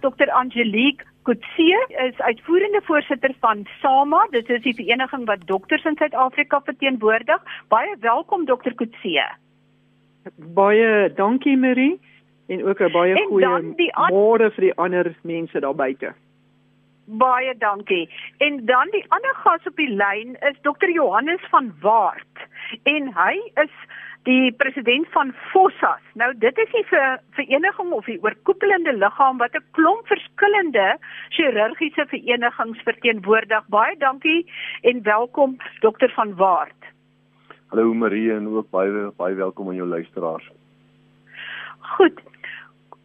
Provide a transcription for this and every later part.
Dr Angelique Kutse is uitvoerende voorsitter van SAMA. Dit is die vereniging wat dokters in Suid-Afrika verteenwoordig. Baie welkom Dr Kutse. Baie dankie Marie en ook 'n baie goeie môre vir die ander mense daar buite. Baie dankie. En dan die ander gas op die lyn is Dr Johannes van Waart en hy is die president van Fossas. Nou dit is 'n ver, vereniging of 'n oorkoepelende liggaam wat 'n klomp verskillende chirurgiese verenigings verteenwoordig. Baie dankie en welkom dokter van Waart. Hallo Marie en ook baie baie welkom aan jou luisteraars. Goed.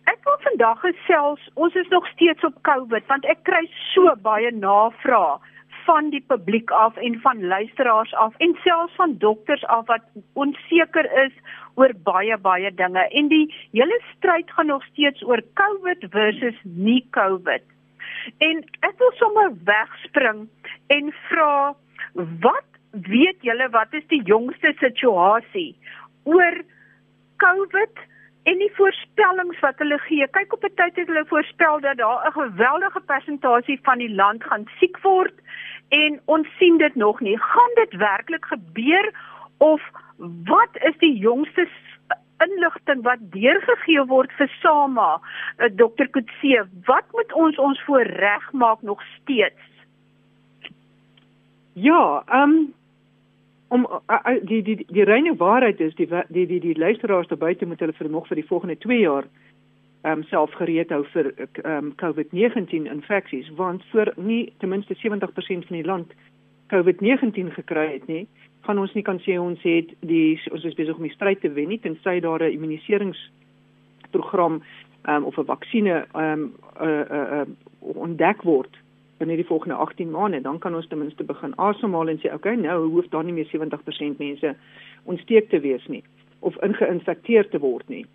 Ek wil vandag gesels, ons is nog steeds op COVID want ek kry so baie navrae van die publiek af en van luisteraars af en selfs van dokters af wat onseker is oor baie baie dinge en die hele stryd gaan nog steeds oor COVID versus nie COVID. En ek wil sommer wegspring en vra wat weet julle wat is die jongste situasie oor COVID en die voorspellings wat hulle gee. Kyk op 'n tyd het hulle voorspel dat daar 'n geweldige persentasie van die land gaan siek word en ons sien dit nog nie. Gaan dit werklik gebeur of wat is die jongste inligting wat deurgegee word vir SAMA? Uh, Dr. Kutse, wat moet ons ons voorreg maak nog steeds? Ja, ehm um, om uh, die die die, reine waarheid is die die die die luisteraars daar buite moet hulle vir nog vir die volgende 2 jaar ehm um, self gereed hou vir ehm um, COVID-19 infeksies want vir nie ten minste 70% van die land COVID-19 gekry het nie gaan ons nie kan sê ons het die ons is besig om die stryd te wen nie tensy daar 'n immuniseringsprogram ehm um, of 'n vaksines ehm um, uh, uh, uh, ontdek word binne die volgende 18 maande dan kan ons ten minste begin asemhaal en sê okay nou hoef daar nie meer 70% mense ontsteek te wees nie of ingeïnfekteer te word nie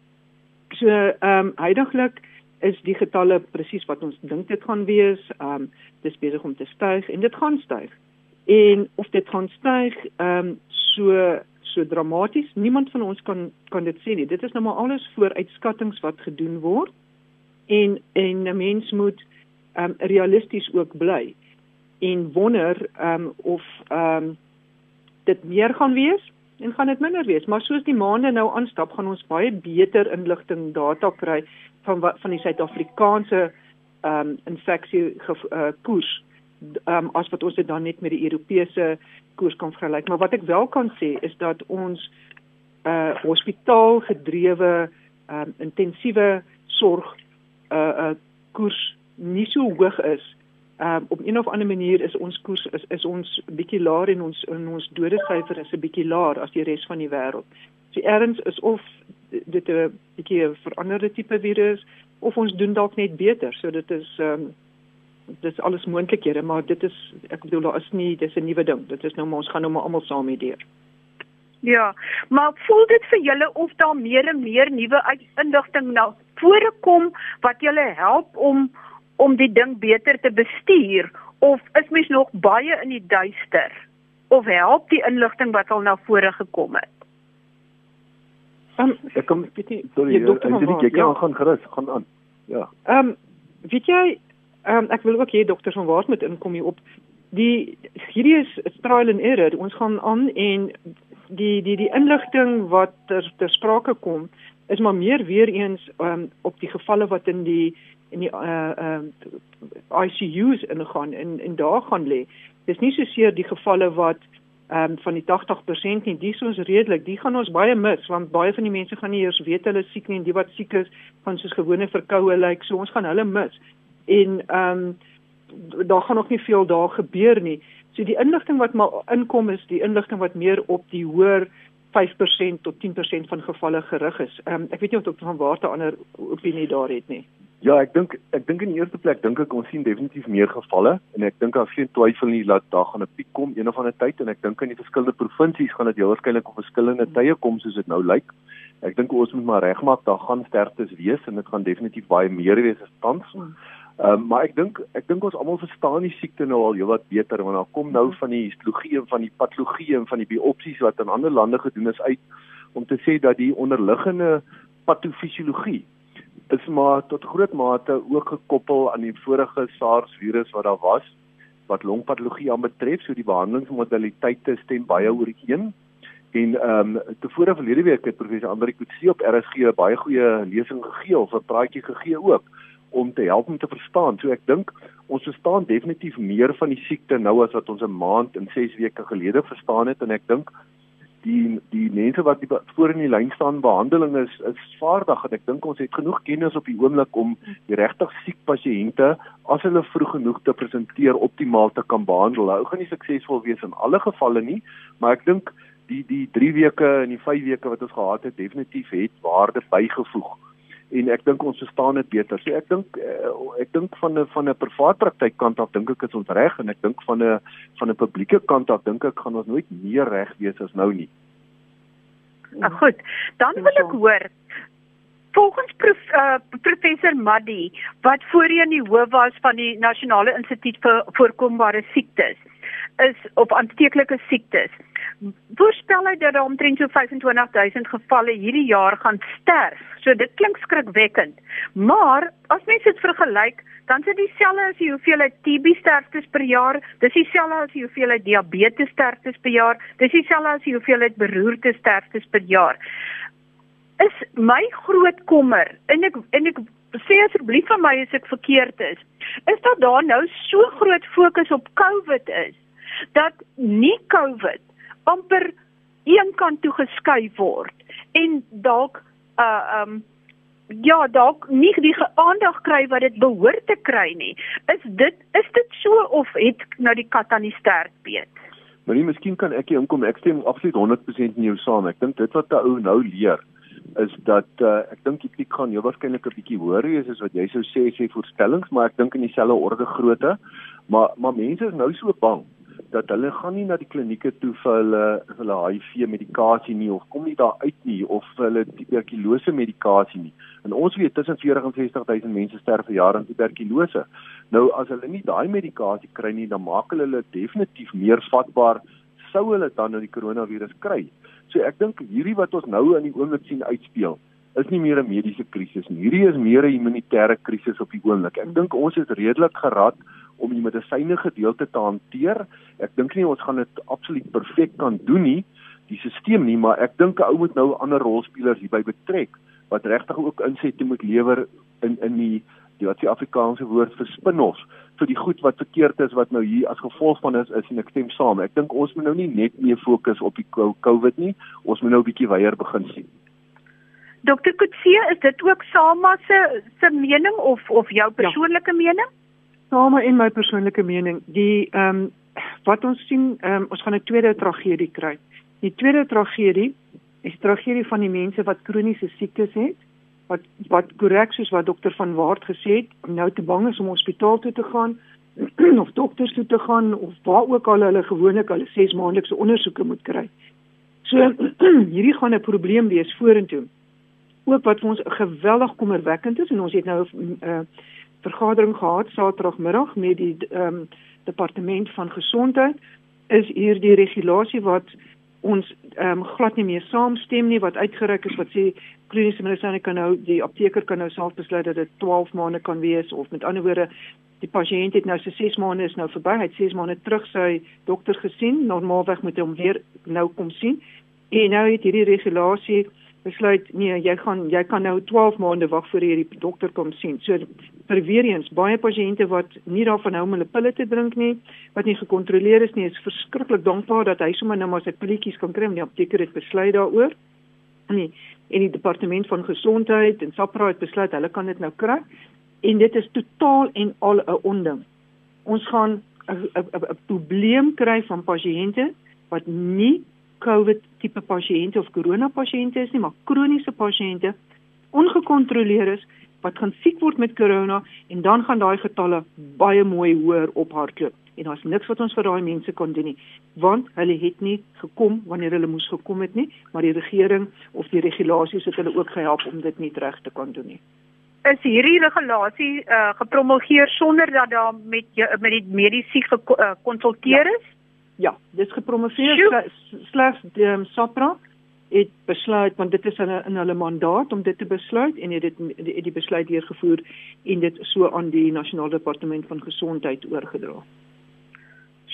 So ehm um, heidaglik is die getalle presies wat ons dink dit gaan wees. Ehm um, dis besig om te styg en dit gaan styg. En of dit gaan styg ehm um, so so dramaties, niemand van ons kan kan dit sê nie. Dit is nou maar alles vooruitskattinge wat gedoen word. En en 'n mens moet ehm um, realisties ook bly en wonder ehm um, of ehm um, dit meer gaan wees en gaan dit minder wees, maar soos die maande nou aanstap, gaan ons baie beter inligting data kry van van die Suid-Afrikaanse ehm um, infeksie uh, koers ehm um, as wat ons dit dan net met die Europese koers kan vergelyk. Maar wat ek wel kan sê is dat ons uh hospitaal gedrewe ehm um, intensiewe sorg uh uh koers nie so hoog is um, op een of ander manier is ons koers is is ons bietjie laer en ons in ons dodesyfer is 'n bietjie laer as die res van die wêreld. So erns is of dit 'n bietjie 'n veranderde tipe virus of ons doen dalk net beter. So dit is ehm um, dit is alles moontlikhede, maar dit is ek bedoel daar is nie dis 'n nuwe ding. Dit is nou maar ons gaan nou maar almal saam mee deur. Ja, maar voel dit vir julle of daar meer en meer nuwe inligting nou voorkom wat julle help om om die ding beter te bestuur of is mens nog baie in die duister of help die inligting wat al na vore gekom het? Um, ek kom bietjie sorry, jy kan ja. gaan gerus gaan aan. Ja. Ehm um, weet jy ehm um, ek wil ook hê dokter van Waart moet inkom hier op die hierdie is trial and error. Ons gaan aan en die die die inligting wat ter, ter sprake kom is maar meer weer eens um, op die gevalle wat in die in die uh uh ICU's ingaan en en daar gaan lê. Dis nie so seer die gevalle wat ehm um, van die 80% nie, dis ons redelik, die gaan ons baie mis want baie van die mense gaan nie eers weet hulle siek nie en die wat siek is gaan soos gewone verkoue lyk, like, so ons gaan hulle mis. En ehm um, daar gaan nog nie veel daar gebeur nie. So die inligting wat maar inkom is die inligting wat meer op die hoër 5% tot 10% van gevalle gerig is. Ehm um, ek weet nie of dokter van Waarte ander opinie daar het nie. Ja, ek dink ek dink in die eerste plek dink ek ons sien definitief meer gevalle en ek dink daar geen twyfel nie dat daar gaan 'n piek kom een of ander tyd en ek dink in die verskillende provinsies gaan dit waarskynlik op verskillende tye kom soos dit nou lyk. Ek dink ons moet maar regmaak daar gaan sterftes wees en dit gaan definitief baie meer wees as tans. Ehm um, maar ek dink ek dink ons almal verstaan die siekte nou al heelwat beter want daar kom nou van die histologie en van die patologie en van die biopsies wat in ander lande gedoen is uit om te sê dat die onderliggende patofisiologie is maar tot groot mate ook gekoppel aan die vorige SARS virus wat daar was wat longpatologie aanbetref, so die behandelingsmodaliteite stem baie ooreen. En ehm um, tevore verlede week het professor Andri Kutse op RSG 'n baie goeie lesing gegee of 'n praatjie gegee ook om te help om te verstaan. So ek dink ons verstaan definitief meer van die siekte nou as wat ons 'n maand en 6 weke gelede verstaan het en ek dink die die mense wat die voor in die lyn staan behandeling is is vaardig en ek dink ons het genoeg kennis op die oomblik om die regtig siek pasiënte as hulle vroeg genoeg te presenteer optimaal te kan behandel. Hou gaan nie suksesvol wees in alle gevalle nie, maar ek dink die die 3 weke en die 5 weke wat ons gehad het definitief het waarde bygevoeg en ek dink ons verstaan dit beter. So ek dink uh, ek dink van 'n van 'n privaat praktyk kant af dink ek is ons reg en ek dink van 'n van 'n publieke kant af dink ek gaan ons nooit meer reg wees as nou nie. Nou goed, dan wil ek hoor volgens prof, uh, professor Maddi wat voorheen die hoof was van die Nasionale Instituut vir Voorkombare Siektes is op aansteeklike siektes. Voorspel hy dat daar omtrent so 25000 gevalle hierdie jaar gaan sterf. So dit klink skrikwekkend. Maar as mens dit vergelyk, dan is dit dieselfde as die hoeveelheid TB sterftes per jaar, dis dieselfde as die hoeveelheid diabetes sterftes per jaar, dis dieselfde as die hoeveelheid beroerte sterftes per jaar. Is my groot kommer en ek en ek sê asseblief vir my as ek verkeerd is, is dat daar nou so groot fokus op COVID is dat nie COVID amper een kant toe geskuif word en dalk uh um ja, dalk nie die aandag kry wat dit behoort te kry nie. Is dit is dit so of het nou die kat aan die stert beet? Maar nie, miskien kan ek hier inkom. Ek stem absoluut 100% in jou saam. Ek dink dit wat 'n ou nou leer is dat uh, ek dink die piek gaan heel waarskynlik 'n bietjie hoër wees as wat jy sou sê sê voorstellings, maar ek dink in dieselfde orde grootte. Maar maar mense is nou so bang dat hulle gaan nie na die klinieke toe vir hulle vir hulle HIV medikasie nie of kom nie daar uit nie of vir hulle tuberkulose medikasie nie. En ons weet tussen 40 en 60000 mense sterf per jaar aan tuberkulose. Nou as hulle nie daai medikasie kry nie, dan maak hulle hulle definitief meer vatbaar sou hulle dan nou die koronavirus kry. So ek dink hierdie wat ons nou in die oomblik sien uitspeel is nie meer 'n mediese krisis nie. Hierdie is meer 'n humanitêre krisis op die oomblik. Ek dink ons is redelik gerad om die medisyne gedeelte te hanteer. Ek dink nie ons gaan dit absoluut perfek kan doen nie, die stelsel nie, maar ek dink 'n ou moet nou ander rolspelers hierby betrek wat regtig ook insette moet lewer in in die die wat die Afrikaanse woord vir spinoffs vir die goed wat verkeerd is wat nou hier as gevolg van is is en ek stem saam. Ek dink ons moet nou nie net meer fokus op die COVID nie, ons moet nou 'n bietjie weier begin sien. Dokter Kutsie, is dit ook Sama se se mening of of jou ja. persoonlike ja. mening? Same en my persoonlike mening, die ehm um, wat ons sien, ehm um, ons gaan 'n tweede tragedie kry. Die tweede tragedie is die tragedie van die mense wat kroniese siektes het, wat wat korrek soos wat dokter van Waart gesê het, nou te bang is om hospitaal toe te gaan of dokters toe te gaan of waar ook al hulle gewoonlik hulle 6 maandelikse ondersoeke moet kry. So hierdie gaan 'n probleem wees vorentoe. Ook wat vir ons geweldig kommerwekkend is en ons het nou 'n uh, vergadering gehad Saterdagmiddag met die ehm um, departement van gesondheid is hier die regulasie wat ons ehm um, glad nie meer saamstem nie wat uitgereik is wat sê kliniese medisyne kan nou die apteker kan nou self besluit dat dit 12 maande kan wees of met ander woorde die pasiënt het nou sy 6 maande is nou verby hy het 6 maande terug sy dokter gesien normaalweg moet hy hom weer nou kom sien. En nou het hierdie regulasie besluit nee, jy gaan jy kan nou 12 maande wag voor jy die dokter kom sien. So vir weer eens baie pasiënte wat nie daarvan hou om hulle pille te drink nie, wat nie gekontroleer is nie, is verskriklik dankbaar dat hy sommer nou maar sy pilletjies kan kry en die apteker het besluit daaroor. Nee, en die departement van gesondheid en SAPRA het besluit hulle kan dit nou kry en dit is totaal en al 'n onding. Ons gaan 'n probleem kry van pasiënte wat nie COVID tipe pasiënte of korona pasiënte is nie, maar kroniese pasiënte ongekontroleer is wat gaan siek word met korona en dan gaan daai getalle baie mooi hoër ophardloop. En daar's niks wat ons vir daai mense kon doen nie, want hulle het nie gekom wanneer hulle moes gekom het nie, maar die regering of die regulasies het hulle ook gehelp om dit nie reg te kan doen nie. Is hierdie regulasie uh, gepromulgeer sonder dat daar met met die mediese gekonsulteer uh, is? Ja, dis gepromoveer slegs um, SAPRA het besluit want dit is in, in hulle mandaat om dit te besluit en het dit die, die besluit deurgevoer en dit so aan die nasionale departement van gesondheid oorgedra.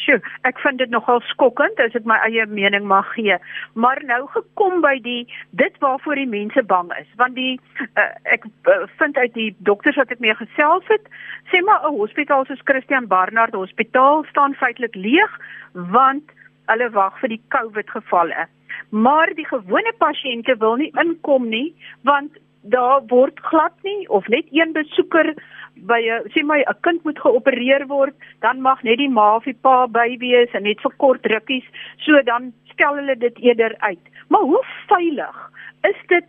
Sjoe, ek vind dit nogal skokkend as ek my eie mening mag gee. Maar nou gekom by die dit waarvoor die mense bang is, want die uh, ek uh, vind uit die dokters wat ek mee gesels het, sê maar 'n hospitaal soos Christian Barnard Hospitaal staan feitelik leeg want hulle wag vir die COVID gevalle. Maar die gewone pasiënte wil nie inkom nie want daar word glad nie of net een besoeker by 'n sê my 'n kind moet geopereer word, dan mag net die ma of die pa by wees en net vir kort rukkies, so dan stel hulle dit eerder uit. Maar hoe veilig is dit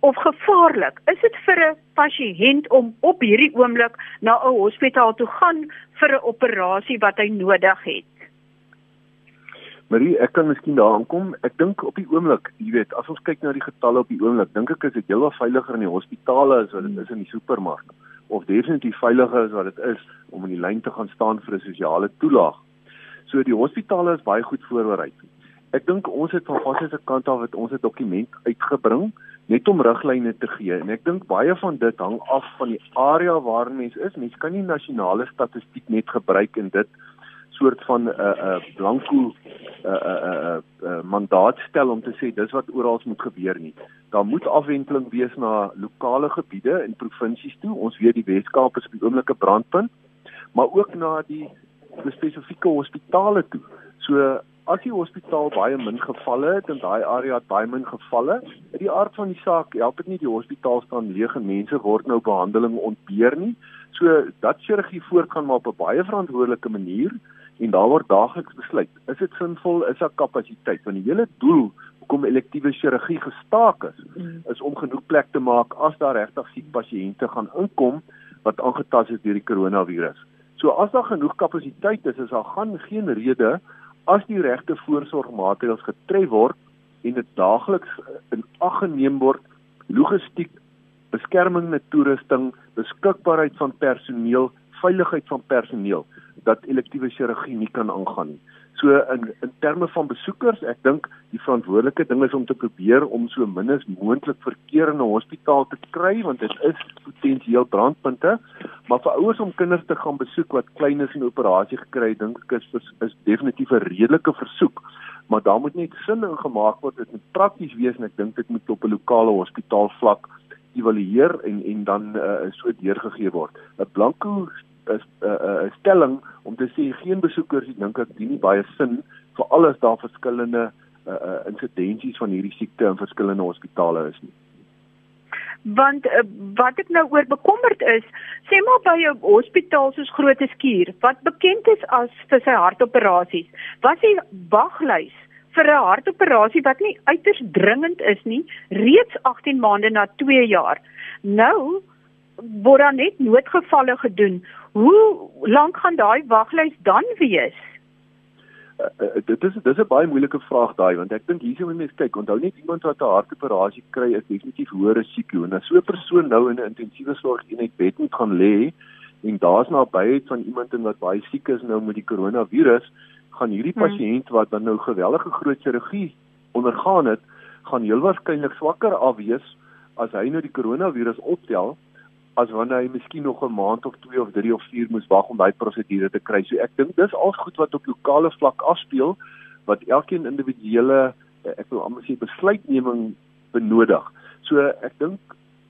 of gevaarlik? Is dit vir 'n pasiënt om op hierdie oomblik na 'n hospitaal toe gaan vir 'n operasie wat hy nodig het? Marie, ek kan miskien daaraan kom. Ek dink op die oomblik, jy weet, as ons kyk na die getalle op die oomblik, dink ek is dit heelwat veiliger in die hospitale as wat dit is in die supermark of definitief veiliger as wat dit is om in die lyn te gaan staan vir 'n sosiale toelaag. So die hospitale is baie goed voorberei. Ek dink ons het van vas se kant af het ons 'n dokument uitgebring net om riglyne te gee en ek dink baie van dit hang af van die area waar mens is. Mens kan nie nasionale statistiek net gebruik en dit soort van 'n uh, 'n uh, blanko 'n uh, 'n uh, 'n uh, uh, mandaat stel om te sê dis wat oral moet gebeur nie. Daar moet afwenteling wees na lokale gebiede en provinsies toe. Ons weet die Weskaap is op die oomblik 'n brandpunt, maar ook na die spesifieke hospitale toe. So as die hospitaal baie min gevalle het en daai area het baie min gevalle, uit die aard van die saak help dit nie die hospitaal staan leeg en mense word nou behandeling ontbeer nie. So dat chirurgie voortgaan maar op 'n baie verantwoordelike manier en daar word daagliks besluit is dit sinvol is daar kapasiteit want die hele doel hoekom elektiewe chirurgie gestaak is mm. is om genoeg plek te maak as daar regtig siek pasiënte gaan inkom wat aangetast is deur die koronavirus so as daar genoeg kapasiteit is is daar gaan geen rede as die regte voorsorgmaatreëls getref word en dit daagliks in ag geneem word logistiek beskerming met toerusting beskikbaarheid van personeel veiligheid van personeel dat elektiewe chirurgie nie kan aangaan nie. So in in terme van besoekers, ek dink die verantwoordelike ding is om te probeer om so min as moontlik verkeer in 'n hospitaal te kry want dit is potensieel brandpunte. Maar vir ouers om kinders te gaan besoek wat klein is en operasie gekry het, dink ek is is definitief 'n redelike versoek. Maar daar moet net sin in gemaak word. Dit moet prakties wees en ek dink dit moet op 'n lokale hospitaal vlak evalueer en en dan uh, so deurgegee word. 'n Blanko is 'n uh, uh, stelling om te sê geen besoekers ek dink ek dien nie baie sin vir alles daar verskillende uh, uh, insidensies van hierdie siekte in verskillende hospitale is nie. Want uh, wat ek nou oor bekommerd is sê maar by 'n hospitaal soos Grote Skuur wat bekend is as vir sy hartoperasies was die waglys vir 'n hartoperasie wat nie uiters dringend is nie reeds 18 maande na 2 jaar. Nou word daar net noodgevalle gedoen Hoe lank gaan daai waglys dan wees? Uh, dit is dit is 'n baie moeilike vraag daai want ek dink hier moet mense kyk onthou net iemand wat 'n hartoperasie kry is definitief hoër risiko en as so 'n persoon nou in 'n intensiewe sorgeenheid bed moet gaan lê en daar's nabyheid van iemand wat baie siek is nou met die koronavirus gaan hierdie hmm. pasiënt wat dan nou geweldige groot chirurgie ondergaan het gaan heel waarskynlik swakker afwees as hy nou die koronavirus optel as wanneer hy miskien nog 'n maand of 2 of 3 of 4 moes wag om daai prosedure te kry. So ek dink dis al goed wat op lokale vlak afspeel wat elkeen individuele eh, ek wil amper sê besluitneming benodig. So ek dink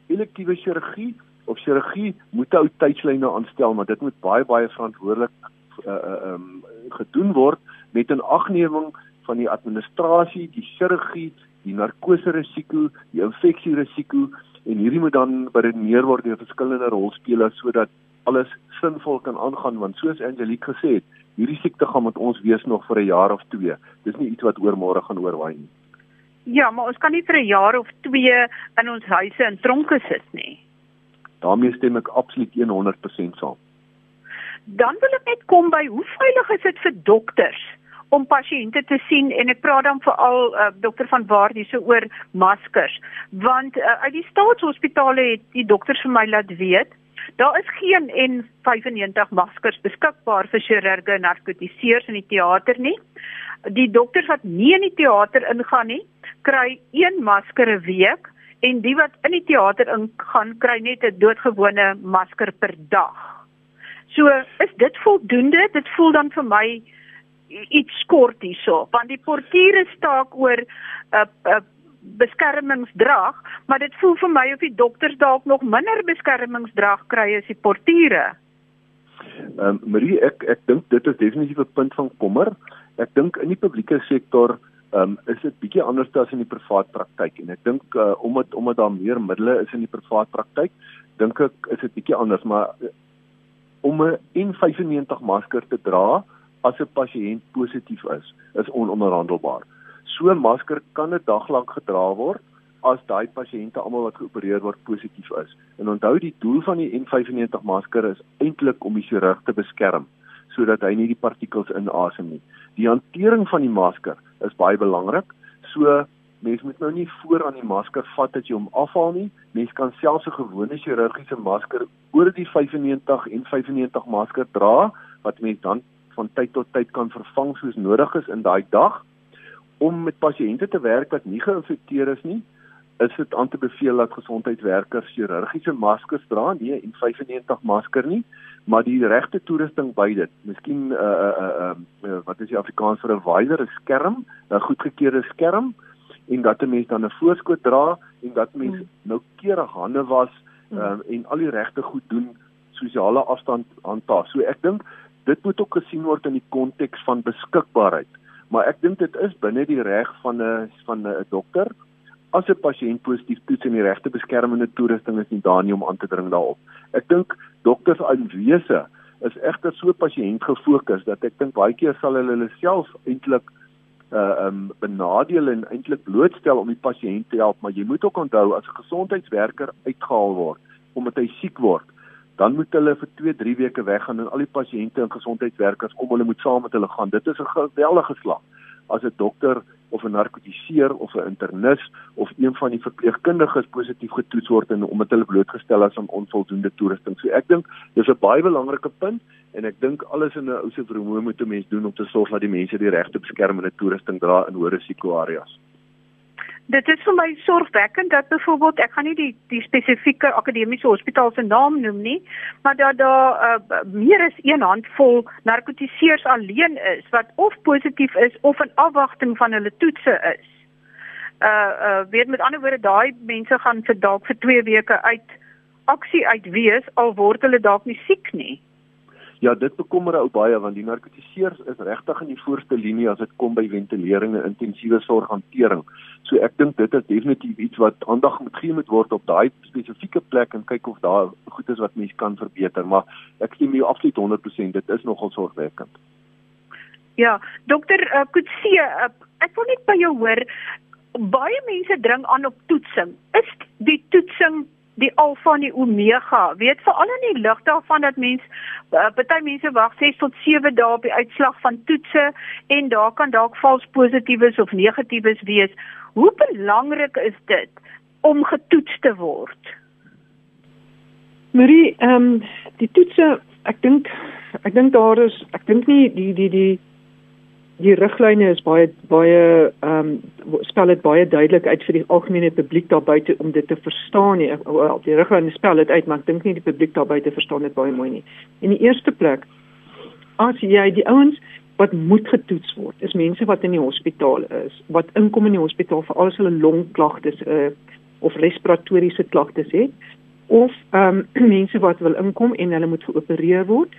elektiewe chirurgie of chirurgie moet ou tydslyne aanstel, maar dit moet baie baie verantwoordelik uh uh um gedoen word met 'n agneming van die administrasie, die chirurgie, die narkose risiko, die infeksie risiko en hierdie moet dan beredeneer word deur verskillende rolspelers sodat alles sinvol kan aangaan want soos Angelique gesê het, hierdie siekte gaan met ons wees nog vir 'n jaar of 2. Dis nie iets wat oor môre gaan oorwaai nie. Ja, maar ons kan nie vir 'n jaar of 2 in ons huise in tronke sit nie. daarmee stem ek absoluut 100% saam. Dan wil ek net kom by hoe veilig is dit vir dokters om pasiënte te sien en ek praat dan veral uh, dokter van Waardie so oor maskers want uh, uit die staatshospitale het die dokters vir my laat weet daar is geen N95 maskers beskikbaar vir chirurge en narkotiseers in die teater nie die dokters wat nie in die teater ingaan nie kry een masker 'n week en die wat in die teater ingaan kry net 'n doodgewone masker per dag. So is dit voldoende? Dit voel dan vir my iets kort hierso, want die portiere staak oor 'n uh, uh, beskermingsdrag, maar dit voel vir my of die dokters dalk nog minder beskermingsdrag kry as die portiere. Ehm um, Marie, ek ek dink dit is definitief 'n punt van kommer. Ek dink in die publieke sektor ehm um, is dit bietjie anders as in die privaat praktyk en ek dink uh, omdat omdat daar meer middele is in die privaat praktyk, dink ek is dit bietjie anders, maar om 'n N95 masker te dra as 'n pasiënt positief is, is ononderhandelbaar. So 'n masker kan 'n dag lank gedra word as daai pasiënte almal wat geopereer word positief is. En onthou die doel van die N95 masker is eintlik om die chirurg te beskerm sodat hy nie die partikels inasem nie. Die hantering van die masker is baie belangrik. So mens moet nou nie voor aan die masker vat as jy hom afhaal nie. Mens kan selfs 'n gewone chirurgiese masker oor die 95 en 95 masker dra wat mens dan van tyd tot tyd kan vervang soos nodig is in daai dag om met pasiënte te werk wat nie geïnfekteer is nie is dit aan te beveel dat gesondheidswerkers chirurgiese maskers dra, nie 'n 95 masker nie, maar die regte toerusting by dit. Miskien 'n uh, 'n uh, uh, uh, wat is die Afrikaans vir 'n visor, 'n skerm, 'n goedgekeurde skerm en dat 'n mens dan 'n voorskoot dra en dat mens hmm. noukeurig hande was um, en al die regte goed doen, sosiale afstand handhaaf. So ek dink dit moet ook gesien word in die konteks van beskikbaarheid. Maar ek dink dit is binne die reg van 'n van 'n dokter as 'n pasiënt positief toets en die regte beskermende toerusting is nie daar nie om aan te dring daarop. Ek dink dokters aanwese is egter so pasiënt gefokus dat ek dink baie keer sal hulle hulle self eintlik uh um benadeel en eintlik blootstel om die pasiënt te help, maar jy moet ook onthou as 'n gesondheidswerker uitgehaal word omdat hy siek word, dan moet hulle vir 2, 3 weke weggaan en al die pasiënte en gesondheidswerkers om hulle moet saam met hulle gaan. Dit is 'n geweldige slag as 'n dokter of 'n narkotiseer of 'n internis of een van die verpleegkundiges positief getoets word en omdat hulle blootgestel is aan onvoldoende toerusting. So ek dink dis 'n baie belangrike punt en ek dink alles in 'n ou se vermoë moet 'n mens doen om te sorg dat die mense die regte beskermende toerusting dra in hoë risiko areas dit is vir my sorgwekkend dat byvoorbeeld ek gaan nie die die spesifieke akademiese hospitaal se naam noem nie, maar dat daar uh, meer as een handvol narkotiseers alleen is wat of positief is of in afwagting van hulle toetse is. Uh uh weet met ander woorde daai mense gaan vir dalk vir 2 weke uit aksie uit wees al word hulle dalk nie siek nie. Ja, dit bekommer ou baie want die narkotiseers is regtig in die voorste linie as dit kom by ventilering en intensiewe sorghantering. So ek dink dit is definitief iets wat aandag moet gee moet word op daai spesifieke plek en kyk of daar goed is wat mens kan verbeter, maar ek stem nie absoluut 100% dit is nogal sorgwekkend. Ja, dokter uh, Kutse, uh, ek wil net by jou hoor baie mense dring aan op toetsing. Is die toetsing die alfa en die omega. Weet veral in die lig daarvan dat mens uh, party mense wag 6 tot 7 dae op die uitslag van toetse en daar kan dalk vals positiefs of negatiefs wees. Hoe belangrik is dit om getoets te word? Marie, ehm um, die toetse, ek dink ek dink daar is ek dink nie die die die die riglyne is baie baie ehm um, spel dit baie duidelik uit vir die algemene publiek daar buite om dit te verstaan nie. Wel, die riglyne spel dit uit, maar ek dink nie die publiek daar buite verstaan dit baie mooi nie. In die eerste plek as jy die ouens wat moet getoets word, is mense wat in die hospitaal is, wat inkom in die hospitaal vir al hulle longklagtes uh, of respiratoriese klagtes het of ehm um, mense wat wil inkom en hulle moet geopereer word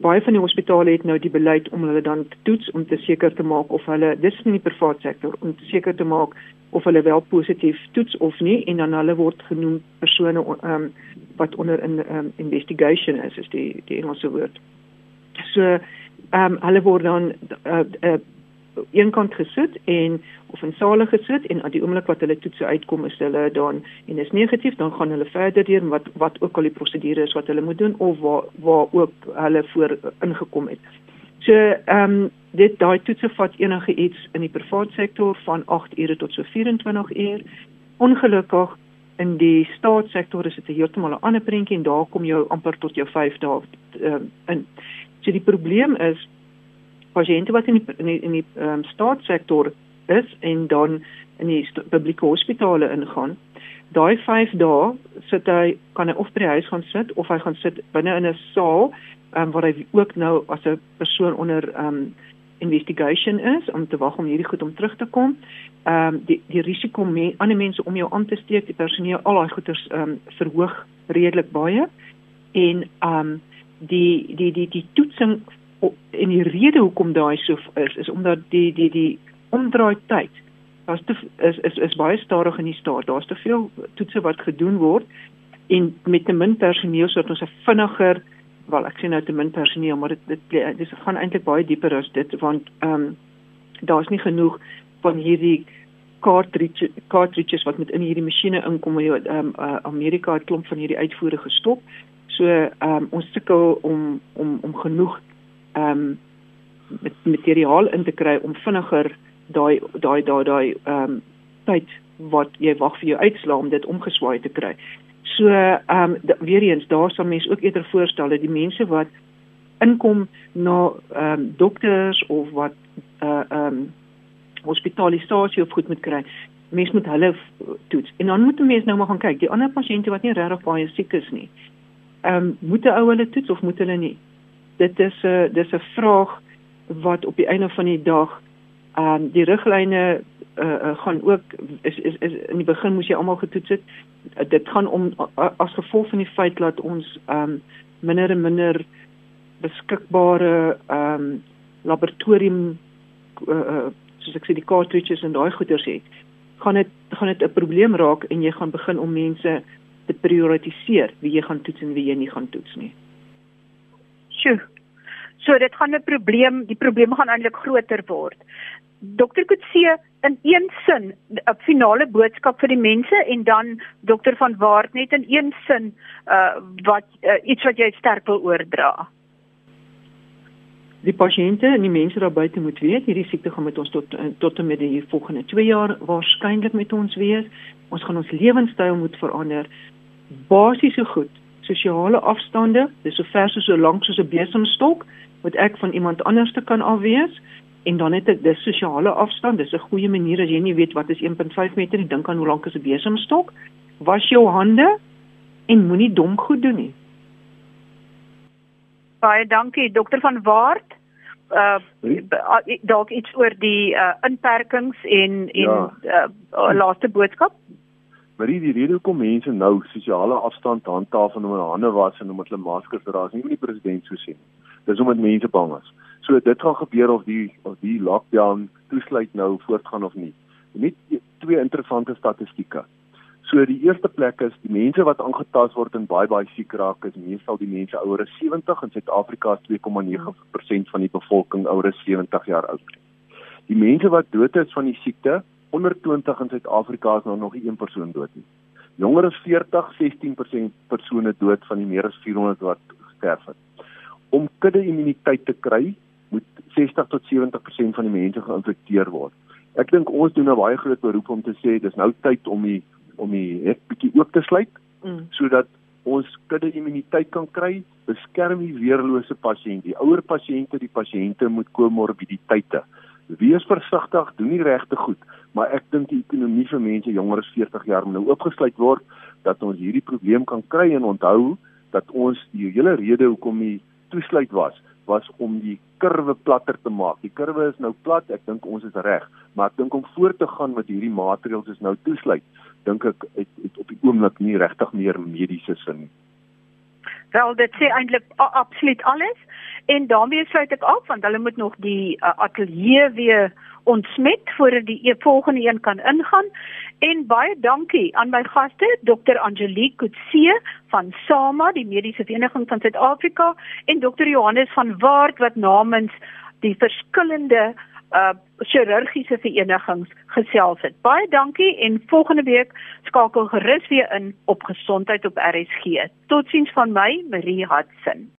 baie van die hospitale het nou die beleid om hulle dan te toets om te seker te maak of hulle dis in die private sektor om te seker te maak of hulle wel positief toets of nie en dan hulle word genoem persone um, wat onder in um, investigation is is die die Engelse woord. So ehm um, hulle word dan uh, uh, een kant gesit en of in sale gesit en aan die oomblik wat hulle toetse uitkom is hulle dan en is negatief dan gaan hulle verder deur wat wat ook al die prosedure is wat hulle moet doen of waar waar ook hulle voor ingekom het. So ehm um, dit daai toetse vat enige iets in die private sektor van 8 ure tot so 24 uur. Ongelukkig in die staatssektor is dit heeltemal 'n ander prentjie en daar kom jy amper tot jou 5 dae um, in. So die probleem is pasiënte wat in die in die, in die um, staatssektor is en dan in die publieke hospitale ingaan. Daai 5 dae sit hy kan hy of by die huis gaan sit of hy gaan sit binne in 'n saal um, waar hy ook nou as 'n persoon onder um investigation is om te wag om hierdie goed om terug te kom. Ehm um, die die risiko met ander mense om jou aan te steek, die personeel, al daai goeters ehm um, verhoog redelik baie. En ehm um, die die die die toetsing en die rede hoekom daai so is is omdat die die die omdraai tyd daar's te is is is baie stadig in die staat. Daar's te veel toetse wat gedoen word en met te min personeel sodat ons 'n vinniger wel ek sien nou te min personeel maar dit dit dis gaan eintlik baie dieper as dit want ehm um, daar's nie genoeg van hierdie cartridge cartridges wat met in hierdie masjiene inkom en ehm um, uh, Amerika het klomp van hierdie uitvoere gestop. So ehm um, ons sukkel om om om genoeg ehm um, met materiaal in te kry om vinniger daai daai daai daai ehm um, tyd wat jy wag vir jou uitslaa om dit omgeswaai te kry. So ehm um, weer eens daar sal mense ook eerder voorstel dat die mense wat inkom na ehm um, dokters of wat uh ehm um, hospitalisasie of goed moet kry. Mense moet hulle toets. En dan moet mense nou maar gaan kyk, die ander pasiënte wat nie regtig baie siek is nie. Ehm um, moet ou hulle toets of moet hulle nie? Dit is 'n dis 'n vraag wat op die einde van die dag ehm um, die riglyne uh, uh, gaan ook is, is is in die begin moes jy almal getoets het. Uh, dit gaan om uh, as gevolg van die feit dat ons ehm um, minder en minder beskikbare ehm um, laboratorium uh, uh, soos ek sê die cartridges en daai goeders het, gaan dit gaan dit 'n probleem raak en jy gaan begin om mense te prioritiseer wie jy gaan toets en wie jy nie gaan toets nie. Sjoe. So dit gaan 'n probleem, die probleem gaan eintlik groter word. Dokter Kutse in een sin 'n finale boodskap vir die mense en dan dokter van Waart net in een sin uh wat uh, iets wat jy sterk wil oordra die pasiënte en die mense daar buite moet weet hierdie siekte gaan met ons tot tot en met die volgende 2 jaar waarskynlik met ons wees. Ons gaan ons lewenstyl moet verander. Basiese goed, sosiale afstande, dis so ver so lank soos 'n besemstok wat ek van iemand anders te kan afwees en dan het ek dis sosiale afstand. Dis 'n goeie manier as jy nie weet wat is 1.5 meter nie, dink aan hoe lank is 'n besemstok. Was jou hande en moenie dom goed doen nie. Baie dankie dokter van Waart. Uh dalk iets oor die uh inperkings en en ja. uh laaste boodskap. Maar die rede hoekom mense nou sosiale afstand handhaaf en hulle hande was en omdat hulle maskers dra, is nie met die president so sien. Dis omdat mense bang is. So dit gaan gebeur of die of die lockdown toesluit nou voortgaan of nie. Net twee interessante statistieke. So die eerste plek is die mense wat aangetast word en baie baie siek raak is meestal die mense ouer as 70 in Suid-Afrika is 2,9% van die bevolking ouer as 70 jaar oud. Die mense wat dood is van die siekte onder 20 in Suid-Afrika is nou nog nie een persoon dood nie. Jonger as 40, 16% persone dood van die meer as 400 wat gesterf het. Om kudde immuniteit te kry, moet 60 tot 70% van die mense geïnfekteer word. Ek dink ons doen 'n baie groot beroep om te sê dis nou tyd om die om die hek bietjie oop te sluit mm. sodat ons kudde immuniteit kan kry, beskerm die weerlose pasiënt, die ouer pasiënte, die pasiënte met komorbiditeite. Wees versigtig, doen die regte goed, maar ek dink die ekonomie vir mense jonger as 40 jaar moet nou oopgesluit word dat ons hierdie probleem kan kry en onthou dat ons die hele rede hoekom die toesluit was was om die kurwe platter te maak. Die kurwe is nou plat, ek dink ons is reg, maar ek dink om voort te gaan met hierdie maatreëls is nou toesluit dink ek het, het op die oomblik nie regtig meer mediese sin nie. Wel dit sê eintlik absoluut alles. En daarmee sluit ek af want hulle moet nog die uh, ateljee weer ontsmet voordat die e volgende een kan ingaan. En baie dankie aan my gaste Dr Angelique Kutse van SAMA die Mediese Vereniging van Suid-Afrika en Dr Johannes van Waart wat namens die verskillende uh chirurgiese verenigings gesels het. Baie dankie en volgende week skakel gerus weer in op gesondheid op RSG. Totsiens van my, Marie Hudson.